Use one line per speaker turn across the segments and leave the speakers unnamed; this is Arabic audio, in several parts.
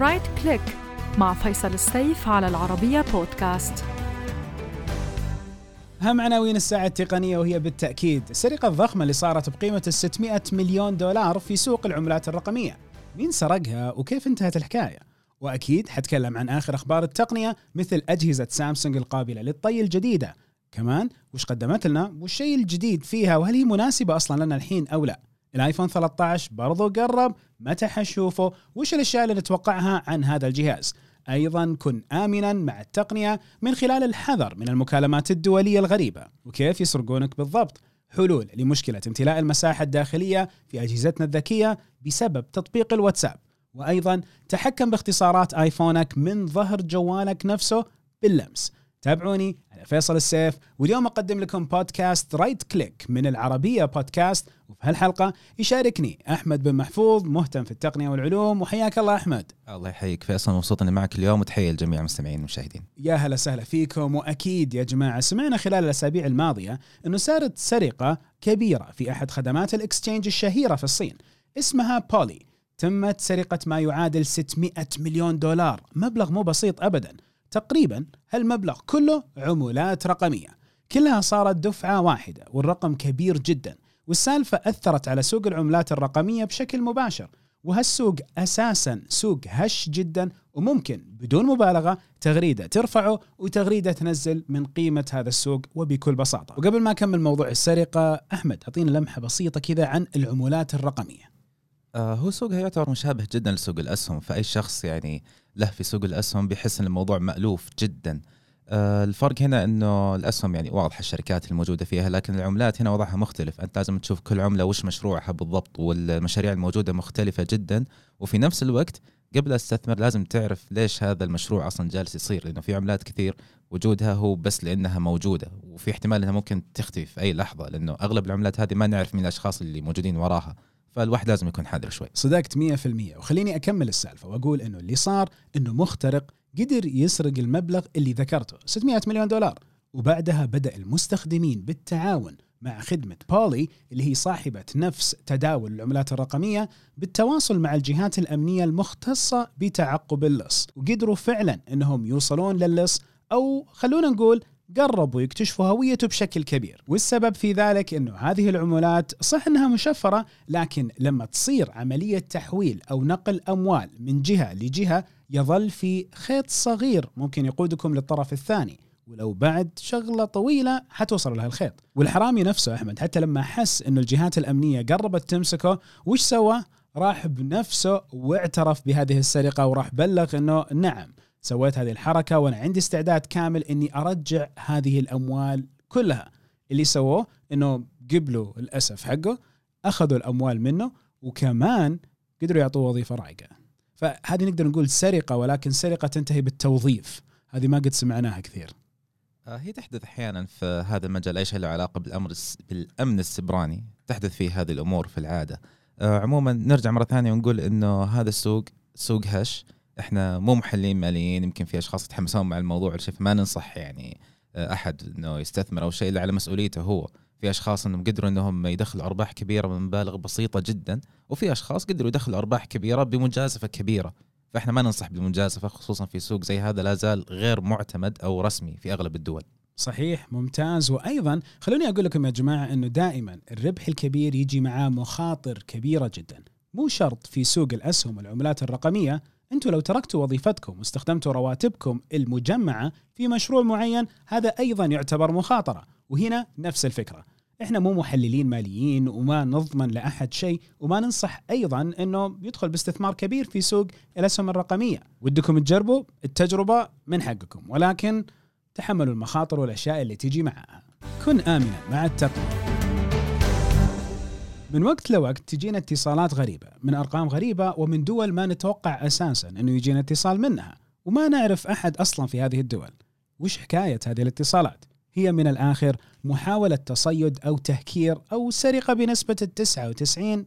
Right Click مع فيصل السيف على العربية بودكاست
أهم عناوين الساعة التقنية وهي بالتأكيد. السرقة الضخمة اللي صارت بقيمة ال 600 مليون دولار في سوق العملات الرقمية. مين سرقها وكيف انتهت الحكاية؟ وأكيد حتكلم عن آخر أخبار التقنية مثل أجهزة سامسونج القابلة للطي الجديدة. كمان وش قدمت لنا؟ والشيء الجديد فيها؟ وهل هي مناسبة أصلا لنا الحين أو لا؟ الآيفون 13 برضو قرب متى حنشوفه؟ وش الأشياء اللي نتوقعها عن هذا الجهاز؟ أيضا كن آمنا مع التقنية من خلال الحذر من المكالمات الدولية الغريبة. وكيف يسرقونك بالضبط؟ حلول لمشكلة امتلاء المساحة الداخلية في أجهزتنا الذكية بسبب تطبيق الواتساب. وأيضا تحكم باختصارات آيفونك من ظهر جوالك نفسه باللمس. تابعوني على فيصل السيف واليوم أقدم لكم podcast Right Click من العربية بودكاست وفي هالحلقة يشاركني أحمد بن محفوظ مهتم في التقنية والعلوم. وحياك الله أحمد.
الله يحييك فيصل مبسوط إني معك اليوم وتحية لجميع المستمعين والمشاهدين.
يا هلا سهلا فيكم وأكيد يا جماعة سمعنا خلال الأسابيع الماضية إنه صارت سرقة كبيرة في أحد خدمات الاكستشينج الشهيرة في الصين. اسمها بولي تمت سرقة ما يعادل 600 مليون دولار. مبلغ مو بسيط ابدا. تقريبا هالمبلغ كله عمولات رقمية كلها صارت دفعة واحدة والرقم كبير جدا والسالفة أثرت على سوق العملات الرقمية بشكل مباشر وهالسوق أساسا سوق هش جدا وممكن بدون مبالغة تغريدة ترفعه وتغريدة تنزل من قيمة هذا السوق وبكل بساطة. وقبل ما أكمل موضوع السرقة أحمد اعطينا لمحة بسيطة كذا عن العمولات الرقمية.
آه هو سوقها يعتبر مشابه جدا لسوق الأسهم فأي شخص يعني له في سوق الأسهم بيحس إن الموضوع مألوف جدا. آه الفرق هنا إنه الأسهم يعني واضحه الشركات الموجودة فيها لكن العملات هنا وضعها مختلف، أنت لازم تشوف كل عملة وش مشروعها بالضبط والمشاريع الموجودة مختلفة جدا. وفي نفس الوقت قبل أستثمر لازم تعرف ليش هذا المشروع أصلا جالس يصير لأنه في عملات كثير وجودها هو بس لأنها موجودة وفي احتمال إنها ممكن تختفي في أي لحظة لأنه أغلب العملات هذه ما نعرف مين الأشخاص اللي موجودين وراها. فالواحد لازم يكون حذر شوي.
صدقت 100% وخليني أكمل السالفة وأقول إنه اللي صار إنه مخترق قدر يسرق المبلغ اللي ذكرته 600 مليون دولار. وبعدها بدأ المستخدمين بالتعاون مع خدمة بولي اللي هي صاحبة نفس تداول العملات الرقمية بالتواصل مع الجهات الأمنية المختصة بتعقب اللص. وقدروا فعلا أنهم يوصلون للص أو خلونا نقول قربوا يكتشفوا هويته بشكل كبير. والسبب في ذلك إنه هذه العملات صح إنها مشفرة لكن لما تصير عملية تحويل أو نقل أموال من جهة لجهة يظل في خيط صغير ممكن يقودكم للطرف الثاني ولو بعد شغلة طويلة حتوصل لها الخيط. والحرامي نفسه أحمد حتى لما حس إنه الجهات الأمنية قربت تمسكه وش سوى؟ راح بنفسه واعترف بهذه السرقة وراح بلغ إنه نعم سويت هذه الحركة وأنا عندي استعداد كامل إني أرجع هذه الأموال كلها. اللي سووه إنه قبلوا الأسف حقه أخذوا الأموال منه وكمان قدروا يعطوه وظيفة رايقه فهذه نقدر نقول سرقة ولكن سرقة تنتهي بالتوظيف. هذه ما قد سمعناها كثير.
هي تحدث أحيانا في هذا المجال. اي شيء له علاقة بالأمر بالأمن السبراني؟ تحدث فيه هذه الأمور في العادة. عموما نرجع مرة ثانية ونقول إنه هذا السوق سوق هش. إحنا مو محللين ماليين يمكن في أشخاص يتحمسون مع الموضوع شيء فما ننصح يعني أحد إنه يستثمر أو شيء إلا على مسؤوليته هو. في أشخاص إنهم قدروا إنهم يدخلوا أرباح كبيرة من مبالغ بسيطة جدا وفي أشخاص قدروا يدخلوا أرباح كبيرة بمجازفة كبيرة. فإحنا ما ننصح بالمجازفه خصوصا في سوق زي هذا لا زال غير معتمد أو رسمي في أغلب الدول.
صحيح ممتاز. وأيضا خلوني أقول لكم يا جماعة إنه دائما الربح الكبير يجي معاه مخاطر كبيرة جدا. مو شرط في سوق الأسهم والعملات الرقمية أنتم لو تركتوا وظيفتكم واستخدمتوا رواتبكم المجمعة في مشروع معين هذا أيضا يعتبر مخاطرة. وهنا نفس الفكرة. إحنا مو محللين ماليين وما نضمن لأحد شيء وما ننصح أيضا إنه يدخل باستثمار كبير في سوق الأسهم الرقمية. ودكم تجربوا التجربة من حقكم. ولكن تحملوا المخاطر والأشياء اللي تيجي معها. كن امنا مع التقوى. من وقت لوقت تجينا اتصالات غريبة من أرقام غريبة ومن دول ما نتوقع أساسا أنه يجينا اتصال منها وما نعرف أحد أصلا في هذه الدول. وش حكاية هذه الاتصالات؟ هي من الآخر محاولة تصيد أو تهكير أو سرقة بنسبة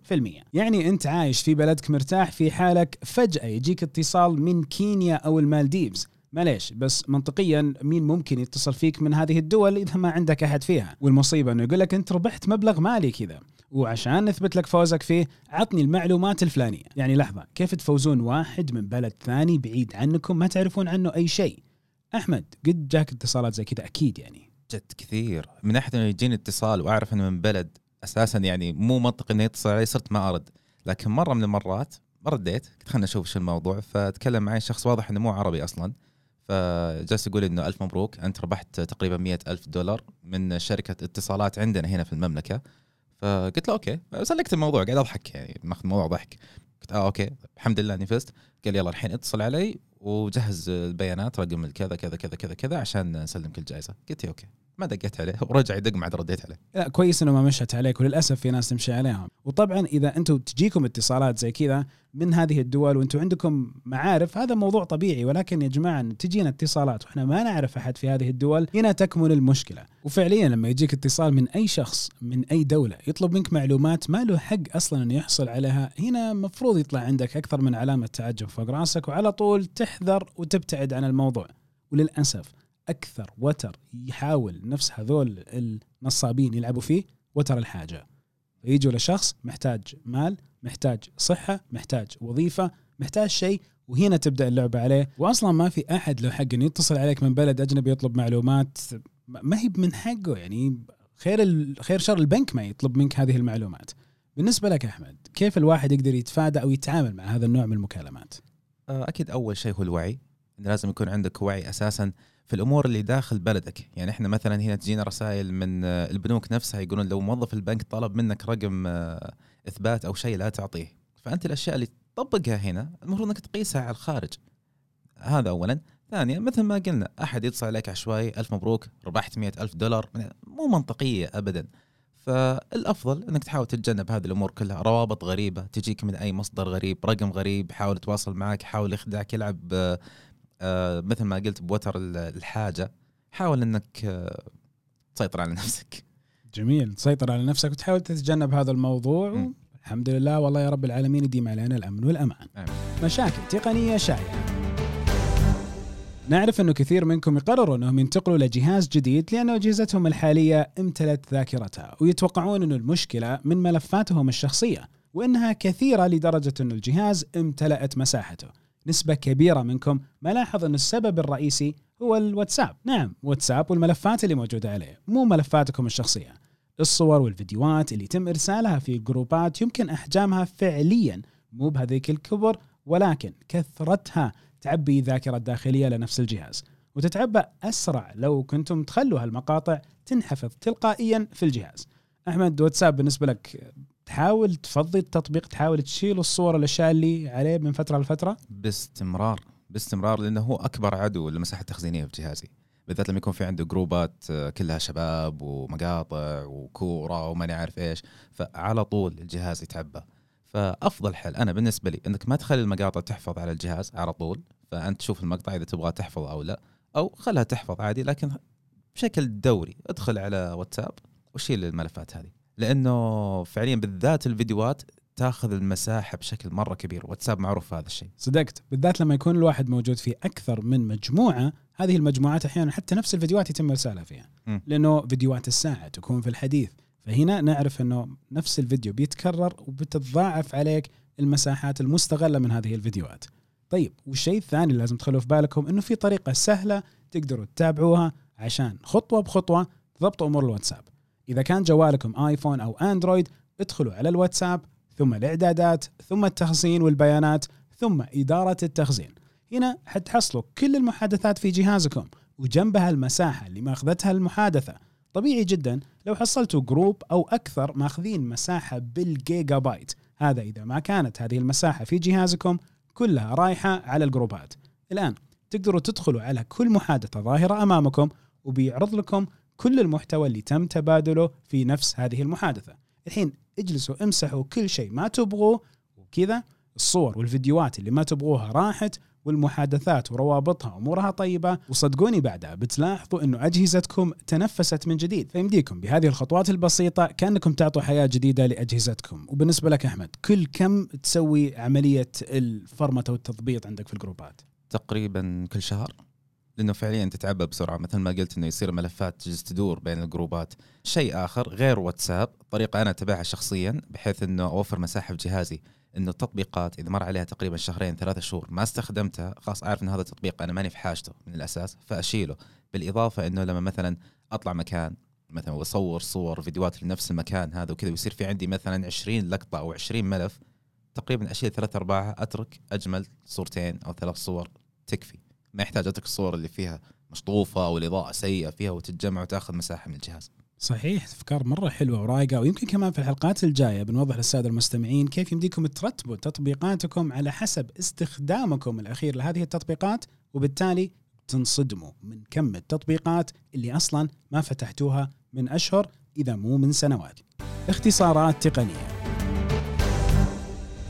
99% يعني أنت عايش في بلدك مرتاح في حالك فجأة يجيك اتصال من كينيا أو المالديفز. معليش بس منطقيا مين ممكن يتصل فيك من هذه الدول إذا ما عندك أحد فيها؟ والمصيبة إنه يقول لك أنت ربحت مبلغ مالي كذا. وعشان نثبت لك فوزك فيه عطني المعلومات الفلانية. يعني لحظة كيف تفوزون واحد من بلد ثاني بعيد عنكم ما تعرفون عنه أي شيء؟ أحمد قد جاك اتصالات زي كذا؟ أكيد يعني.
جد كثير. من إنه يجيني اتصال وأعرف إنه من بلد أساسا يعني مو منطقي إنه يتصل علي صرت ما أرد. لكن مرة من المرات ما رديت قلت خلنا نشوف شو الموضوع. فتكلم معي شخص واضح إنه مو عربي أصلا. فجالس يقول إنه ألف مبروك أنت ربحت تقريبا مئة ألف دولار من شركة اتصالات عندنا هنا في المملكة. فقلت له okay سلكت الموضوع قاعد أضحك يعني ماخذ الموضوع ضحك. قلت آه okay الحمد لله إني فزت. قال يلا الحين اتصل علي وجهز البيانات رقم الكذا كذا كذا كذا كذا عشان نسلمك الجائزه قلت أوكي. ما دقيت عليه ورجع يدق ما عاد رديت عليه.
لا كويس إنه ما مشت عليك وللأسف في ناس تمشي عليهم. وطبعا إذا أنتم تجيكم اتصالات زي كذا من هذه الدول وأنتم عندكم معارف هذا موضوع طبيعي. ولكن يا جماعة تجينا اتصالات وإحنا ما نعرف أحد في هذه الدول هنا تكمن المشكلة. وفعليا لما يجيك اتصال من أي شخص من أي دولة يطلب منك معلومات ما له حق أصلا إنه يحصل عليها هنا مفروض يطلع عندك أكثر من علامة تعجب فوق رأسك وعلى طول تحذر وتبتعد عن الموضوع. وللأسف أكثر وتر يحاول نفس هذول النصابين يلعبوا فيه وتر الحاجة. فيجوا لشخص محتاج مال محتاج صحة محتاج وظيفة محتاج شيء وهنا تبدأ اللعبة عليه. واصلا ما في أحد له حق إنه يتصل عليك من بلد أجنبي يطلب معلومات ما هي من حقه يعني. خير خير شر البنك ما يطلب منك هذه المعلومات. بالنسبة لك أحمد كيف الواحد يقدر يتفادى أو يتعامل مع هذا النوع من المكالمات؟
آه، أكيد أول شيء هو الوعي. لازم يكون عندك وعي أساسا في الأمور اللي داخل بلدك. يعني إحنا مثلا هنا تجينا رسائل من آه، البنوك نفسها يقولون لو موظف البنك طلب منك رقم آه، إثبات أو شيء لا تعطيه. فأنت الأشياء اللي تطبقها هنا المفروض إنك تقيسها على الخارج. هذا اولا. ثانيا مثل ما قلنا أحد يتصل عليك عشوائي ألف مبروك ربحت مئة ألف دولار مو منطقية ابدا. فالأفضل إنك تحاول تتجنب هذه الأمور كلها. روابط غريبة تجيك من أي مصدر غريب رقم غريب يحاول يتواصل معك يحاول يخدعك يلعب آه، مثل ما قلت بوتر ال- الحاجة حاول إنك آه، تسيطر على نفسك
جميل تسيطر على نفسك وتحاول تتجنب هذا الموضوع. الحمد لله والله يا رب العالمين يديم علينا الأمن والأمان
آمين.
مشاكل تقنية شائعة نعرف إنه كثير منكم يقرروا إنهم ينتقلوا لجهاز جديد لأن أجهزتهم الحالية امتلت ذاكرتها ويتوقعون إنه المشكلة من ملفاتهم الشخصية وإنها كثيرة لدرجة إنه الجهاز امتلأت مساحته. نسبة كبيرة منكم ما لاحظ انه السبب الرئيسي هو الواتساب، نعم واتساب والملفات اللي موجودة عليه، مو ملفاتكم الشخصية. الصور والفيديوهات اللي يتم إرسالها في جروبات يمكن أحجامها فعليا مو بهذيك الكبر ولكن كثرتها تعبي ذاكرة داخلية لنفس الجهاز. وتتعبى أسرع لو كنتم تخلوا هالمقاطع تنحفظ تلقائيا في الجهاز. أحمد واتساب بالنسبة لك تحاول تفضي التطبيق تحاول تشيل الصور الأشياء اللي عليه من فترة لفترة؟
باستمرار باستمرار لأنه هو أكبر عدو للمساحه التخزينيه في جهازي بالذات لما يكون في عنده جروبات آه، كلها شباب ومقاطع وكورة وماني عارف إيش فعلى طول الجهاز يتعبى. فأفضل حل أنا بالنسبة لي إنك ما تخلي المقاطع تحفظ على الجهاز على طول فأنت تشوف المقطع إذا تبغى تحفظ أو لا أو خلها تحفظ عادي لكن بشكل دوري ادخل على واتساب وشيل الملفات هذه. لأنه فعليا بالذات الفيديوهات تأخذ المساحة بشكل مرة كبير. واتساب معروف في هذا الشيء.
صدقت. بالذات لما يكون الواحد موجود في أكثر من مجموعة هذه المجموعات أحيانا حتى نفس الفيديوهات يتم إرسالها فيها.
م.
لأنه فيديوهات الساعة تكون في الحديث. فهنا نعرف أنه نفس الفيديو بيتكرر وبتتضاعف عليك المساحات المستغلة من هذه الفيديوهات. طيب والشيء الثاني اللي لازم تخلوا في بالكم أنه في طريقة سهلة تقدروا تتابعوها عشان خطوة بخطوة تضبطوا أمور الواتساب. إذا كان جوالكم آيفون أو أندرويد ادخلوا على الواتساب ثم الإعدادات ثم التخزين والبيانات ثم إدارة التخزين. هنا حتحصلوا كل المحادثات في جهازكم وجنبها المساحة اللي ماخذتها المحادثة. طبيعي جدا لو حصلتوا group أو أكثر ماخذين مساحة بالجيجا بايت هذا إذا ما كانت هذه المساحة في جهازكم كلها رايحة على الجروبات. الآن تقدروا تدخلوا على كل محادثة ظاهرة أمامكم وبيعرض لكم كل المحتوى اللي تم تبادله في نفس هذه المحادثة. الحين اجلسوا امسحوا كل شيء ما تبغوه وكذا الصور والفيديوهات اللي ما تبغوها راحت والمحادثات وروابطها امورها طيبة. وصدقوني بعدها بتلاحظوا إنه أجهزتكم تنفست من جديد. فيمديكم بهذه الخطوات البسيطة كأنكم تعطوا حياة جديدة لأجهزتكم. وبالنسبة لك أحمد كل كم تسوي عملية الفرمته والتضبيط عندك في الجروبات؟
تقريبا كل شهر. لأنه فعليا تتعبى بسرعة مثل ما قلت إنه يصير ملفات تجلس تدور بين الجروبات. شيء آخر غير واتساب طريقة أنا أتبعها شخصيا بحيث إنه أوفر مساحة في جهازي إنه التطبيقات إذا مر عليها تقريبا شهرين ثلاثة شهور ما استخدمتها خلاص أعرف إن هذا التطبيق أنا ماني في حاجته من الأساس فأشيله. بالإضافة إنه لما مثلا أطلع مكان مثلا وأصور صور فيديوهات لنفس المكان هذا وكذا ويصير في عندي مثلا 20 لقطة أو 20 ملف تقريبا أشيل ثلاث أرباعها أترك أجمل صورتين أو ثلاث صور تكفي. ما يحتاج الصور اللي فيها مشطوفة أو الإضاءة سيئة فيها وتتجمع وتأخذ مساحة من الجهاز.
صحيح أفكار مرة حلوة ورايقه ويمكن كمان في الحلقات الجاية بنوضح للسادة المستمعين كيف يمديكم ترتبوا تطبيقاتكم على حسب استخدامكم الأخير لهذه التطبيقات وبالتالي تنصدموا من كم التطبيقات اللي أصلا ما فتحتوها من أشهر إذا مو من سنوات. اختصارات تقنية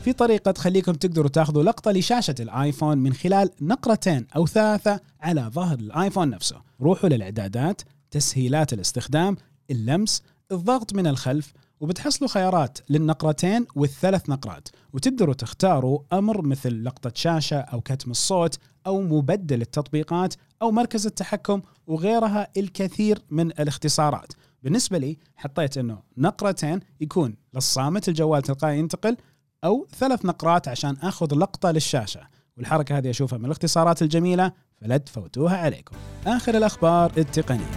في طريقة تخليكم تقدروا تاخذوا لقطة لشاشة الآيفون من خلال نقرتين أو ثلاثة على ظهر الآيفون نفسه. روحوا للإعدادات، تسهيلات الاستخدام، اللمس، الضغط من الخلف، وبتحصلوا خيارات للنقرتين والثلاث نقرات وتقدروا تختاروا أمر مثل لقطة شاشة أو كتم الصوت أو مبدل التطبيقات أو مركز التحكم وغيرها الكثير من الاختصارات. بالنسبة لي حطيت إنه نقرتين يكون للصامت الجوال تلقائي ينتقل أو ثلاث نقرات عشان أخذ لقطة للشاشة. والحركة هذه أشوفها من الاختصارات الجميلة فلا تفوتوها عليكم. آخر الأخبار التقنية.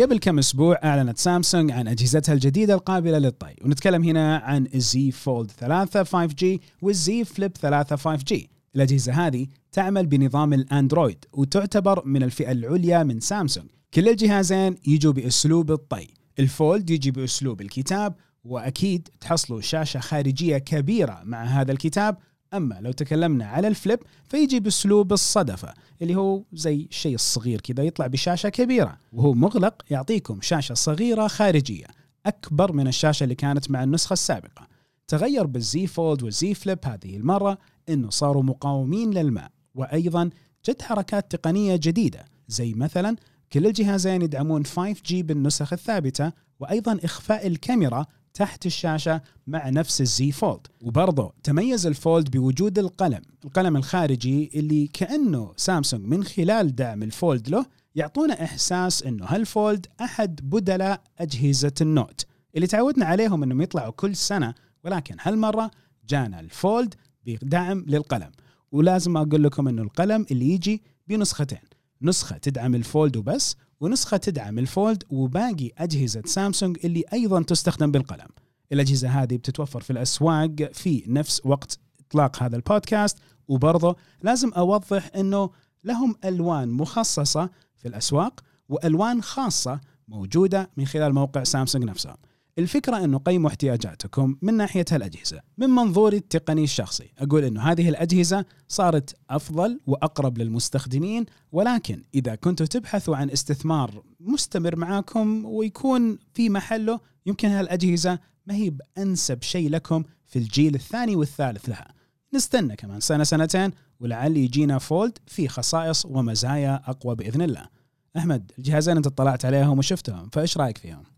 قبل كم أسبوع أعلنت سامسونج عن أجهزتها الجديدة القابلة للطي. ونتكلم هنا عن الزي فولد 3 5G والزي فليب 3 5G الأجهزة هذه تعمل بنظام الأندرويد وتعتبر من الفئة العليا من سامسونج. كل الجهازين يجوا بأسلوب الطي. الفولد يجي بأسلوب الكتاب وأكيد تحصلوا شاشة خارجية كبيرة مع هذا الكتاب. أما لو تكلمنا على الفليب فيجي بأسلوب الصدفة اللي هو زي الشيء الصغير كذا يطلع بشاشة كبيرة وهو مغلق يعطيكم شاشة صغيرة خارجية أكبر من الشاشة اللي كانت مع النسخة السابقة. تغير بالزي فولد والزي فليب هذه المرة إنه صاروا مقاومين للماء. وأيضا جت حركات تقنية جديدة زي مثلا كل الجهازين يدعمون 5G بالنسخ الثابتة وأيضا إخفاء الكاميرا تحت الشاشة مع نفس الزي فولد وبرضه تميز الفولد بوجود القلم. القلم الخارجي اللي كأنه سامسونج من خلال دعم الفولد له يعطونا إحساس أنه هالفولد أحد بدلاء أجهزة النوت؟ اللي تعودنا عليهم أنهم يطلعوا كل سنة ولكن هالمرة جانا الفولد بدعم للقلم. ولازم أقول لكم أنه القلم اللي يجي بنسختين. نسخة تدعم الفولد وبس ونسخة تدعم الفولد وباقي أجهزة سامسونج اللي أيضا تستخدم بالقلم. الأجهزة هذه بتتوفر في الأسواق في نفس وقت إطلاق هذا البودكاست. وبرضه لازم أوضح أنه لهم ألوان مخصصة في الأسواق وألوان خاصة موجودة من خلال موقع سامسونج نفسه. الفكرة أنه قيموا احتياجاتكم من ناحية هالأجهزة من منظوري التقني الشخصي. أقول أنه هذه الأجهزة صارت أفضل وأقرب للمستخدمين ولكن إذا كنتوا تبحثوا عن استثمار مستمر معاكم ويكون في محله يمكن هالأجهزة ما هي بأنسب شيء لكم في الجيل الثاني والثالث لها. نستنى كمان سنة سنتين ولعل يجينا فولد في خصائص ومزايا أقوى بإذن الله. أحمد الجهازين أنت اطلعت عليهم وشفتهم فإيش رأيك فيهم؟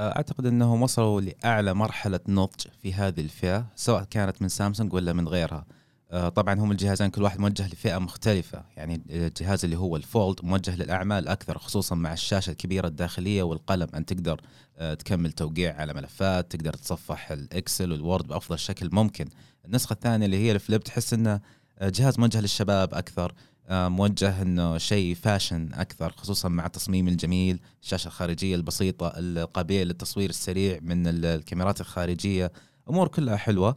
أعتقد إنهم وصلوا لأعلى مرحلة نضج في هذه الفئة سواء كانت من سامسونج ولا من غيرها. آه، طبعا هم الجهازين كل واحد موجه لفئة مختلفة يعني الجهاز اللي هو الفولد موجه للأعمال أكثر خصوصا مع الشاشة الكبيرة الداخلية والقلم. ان تقدر آه، تكمل توقيع على ملفات تقدر تصفح الإكسل والوورد بأفضل شكل ممكن. النسخة الثانية اللي هي الفليب تحس إنه آه، جهاز موجه للشباب أكثر. موجه إنه شيء فاشن أكثر خصوصا مع التصميم الجميل الشاشة الخارجية البسيطة القابله للتصوير السريع من الكاميرات الخارجية أمور كلها حلوة.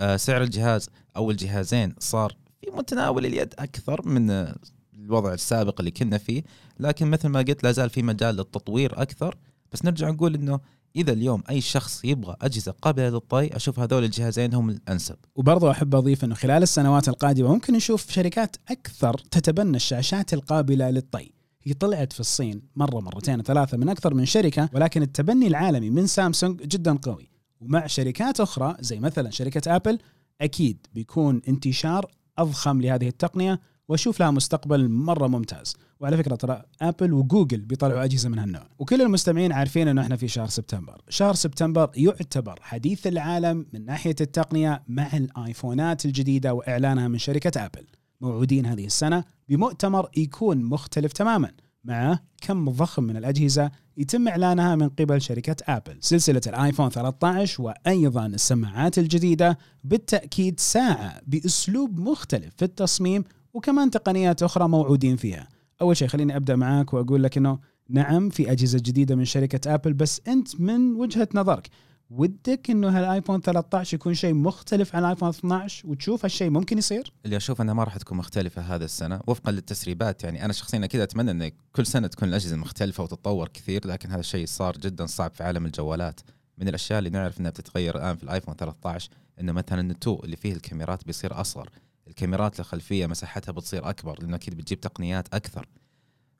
آه، سعر الجهاز أو الجهازين صار في متناول اليد أكثر من الوضع السابق اللي كنا فيه لكن مثل ما قلت لا زال في مجال للتطوير أكثر. بس نرجع نقول إنه إذا اليوم أي شخص يبغى أجهزة قابلة للطي أشوف هذول الجهازين هم الأنسب.
وبرضه أحب أضيف إنه خلال السنوات القادمة ممكن نشوف شركات أكثر تتبنى الشاشات القابلة للطي. هي طلعت في الصين مرة مرتين ثلاثة من أكثر من شركة ولكن التبني العالمي من سامسونج جدا قوي. ومع شركات أخرى زي مثلا شركة آبل أكيد بيكون انتشار أضخم لهذه التقنية وأشوف لها مستقبل مرة ممتاز. وعلى فكرة ترى ابل وجوجل بيطلعوا أجهزة من هالنوع وكل المستمعين عارفين إنه إحنا في شهر سبتمبر. شهر سبتمبر يعتبر حديث العالم من ناحية التقنية مع الآيفونات الجديدة وإعلانها من شركة ابل موعودين هذه السنة بمؤتمر يكون مختلف تماما مع كم ضخم من الأجهزة يتم إعلانها من قبل شركة آبل سلسلة الآيفون 13 وأيضا السماعات الجديدة بالتأكيد ساعة بأسلوب مختلف في التصميم وكمان تقنيات أخرى موعودين فيها. أول شيء خليني أبدأ معاك وأقول لك أنه نعم في أجهزة جديدة من شركة آبل بس أنت من وجهة نظرك ودك إنه هالآيفون 13 يكون شيء مختلف عن الايفون 12 وتشوف هالشيء ممكن يصير؟
اللي أشوف إنها ما راح تكون مختلفة هذا السنة وفقا للتسريبات يعني أنا شخصيا أكيد أتمنى إن كل سنة تكون الأجهزة مختلفة وتتطور كثير لكن هذا الشيء صار جدا صعب في عالم الجوالات من الأشياء اللي نعرف إنها بتتغير الآن في الآيفون 13 إنه مثلا النتو اللي فيه الكاميرات بيصير أصغر الكاميرات الخلفية مساحتها بتصير أكبر لأنه أكيد بتجيب تقنيات أكثر.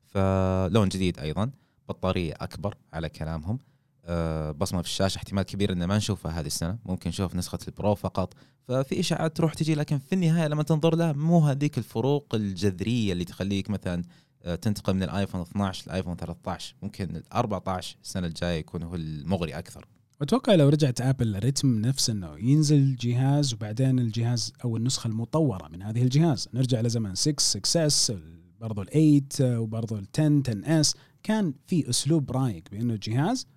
فلون جديد أيضا بطارية أكبر على كلامهم. آه، بصمة في الشاشة احتمال كبير ان ما نشوفها هذه السنة. ممكن نشوف نسخة البرو فقط. ففي إشاعات تروح تجي لكن في النهاية لما تنظر لها مو هذيك الفروق الجذرية اللي تخليك مثلا آه، تنتقل من الآيفون 12 للايفون 13 ممكن ال 14 السنة الجاية يكون هو المغري أكثر.
أتوقع لو رجعت آبل لرتم نفس إنه ينزل جهاز وبعدين الجهاز أو النسخة المطورة من هذه الجهاز. نرجع لزمن 6 6 اس برضو ال 8 وبرضو ال 10 10 اس كان في أسلوب رايق بأنه الجهاز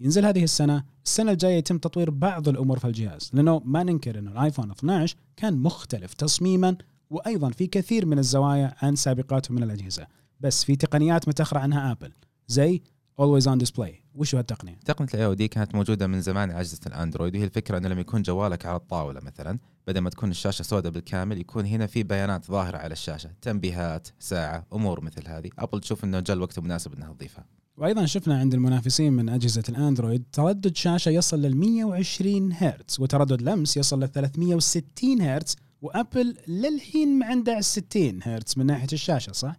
ينزل هذه السنة. السنة الجاية يتم تطوير بعض الأمور في الجهاز لأنه ما ننكر إنه الآيفون 12 كان مختلف تصميما وأيضا في كثير من الزوايا عن سابقاته من الأجهزة. بس في تقنيات متأخرة عنها آبل زي always on display وش هو
التقنية؟ تقنية ال AOD كانت موجودة من زمان على اجهزه الأندرويد وهي الفكرة أنه لما يكون جوالك على الطاولة مثلا بدل ما تكون الشاشة سوداء بالكامل يكون هنا في بيانات ظاهرة على الشاشة تنبيهات ساعة أمور مثل هذه. أبل تشوف إنه جاء الوقت المناسب إنها تضيفها.
وأيضا شفنا عند المنافسين من أجهزة الأندرويد تردد شاشة يصل لل 120 هرتز وتردد لمس يصل ل 360 هرتز وأبل للحين ما عندها 60 هرتز من ناحية الشاشة صح؟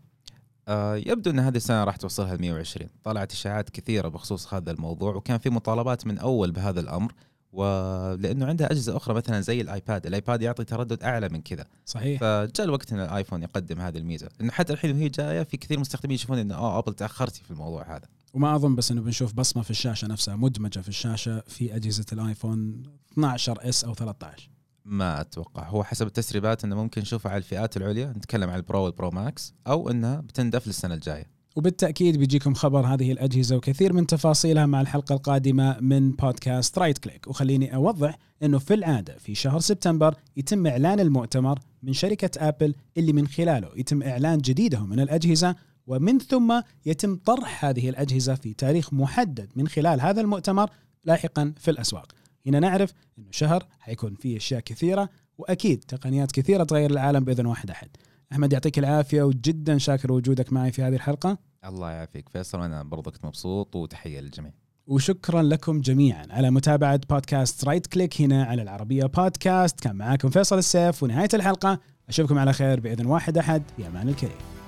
آه يبدو أن هذه السنة راح توصلها ل 120 طلعت إشاعات كثيرة بخصوص هذا الموضوع وكان في مطالبات من أول بهذا الأمر ولأنه عندها أجهزة أخرى مثلا زي الآيباد، الآيباد يعطي تردد أعلى من كذا.
صحيح.
فجاء الوقت إن الآيفون يقدم هذه الميزة، لأنه حتى الحين وهي جاية في كثير مستخدمين يشوفون انه آه أبل تاخرتي في الموضوع هذا.
وما أظن بس إنه بنشوف بصمة في الشاشة نفسها مدمجة في الشاشة في أجهزة الآيفون 12 S أو 13.
ما أتوقع. هو حسب التسريبات إنه ممكن نشوفها على الفئات العليا نتكلم عن البرو والبرو ماكس أو انها بتندفع للسنة الجاية.
وبالتأكيد بيجيكم خبر هذه الأجهزة وكثير من تفاصيلها مع الحلقة القادمة من بودكاست رايت كليك وخليني أوضح إنه في العادة في شهر سبتمبر يتم إعلان المؤتمر من شركة ابل اللي من خلاله يتم إعلان جديدهم من الأجهزة ومن ثم يتم طرح هذه الأجهزة في تاريخ محدد من خلال هذا المؤتمر لاحقا في الأسواق. هنا نعرف إنه شهر حيكون فيه أشياء كثيرة وأكيد تقنيات كثيرة تغير العالم بإذن واحد أحد. أحمد يعطيك العافية وجدا شاكر وجودك معي في هذه الحلقة.
الله يعافيك فيصل وأنا برضو كنت مبسوط وتحية للجميع.
وشكرا لكم جميعا. على متابعة بودكاست رايت كليك هنا على العربية بودكاست. كان معاكم فيصل السيف ونهاية الحلقة أشوفكم على خير بإذن واحد أحد. في أمان الكريم.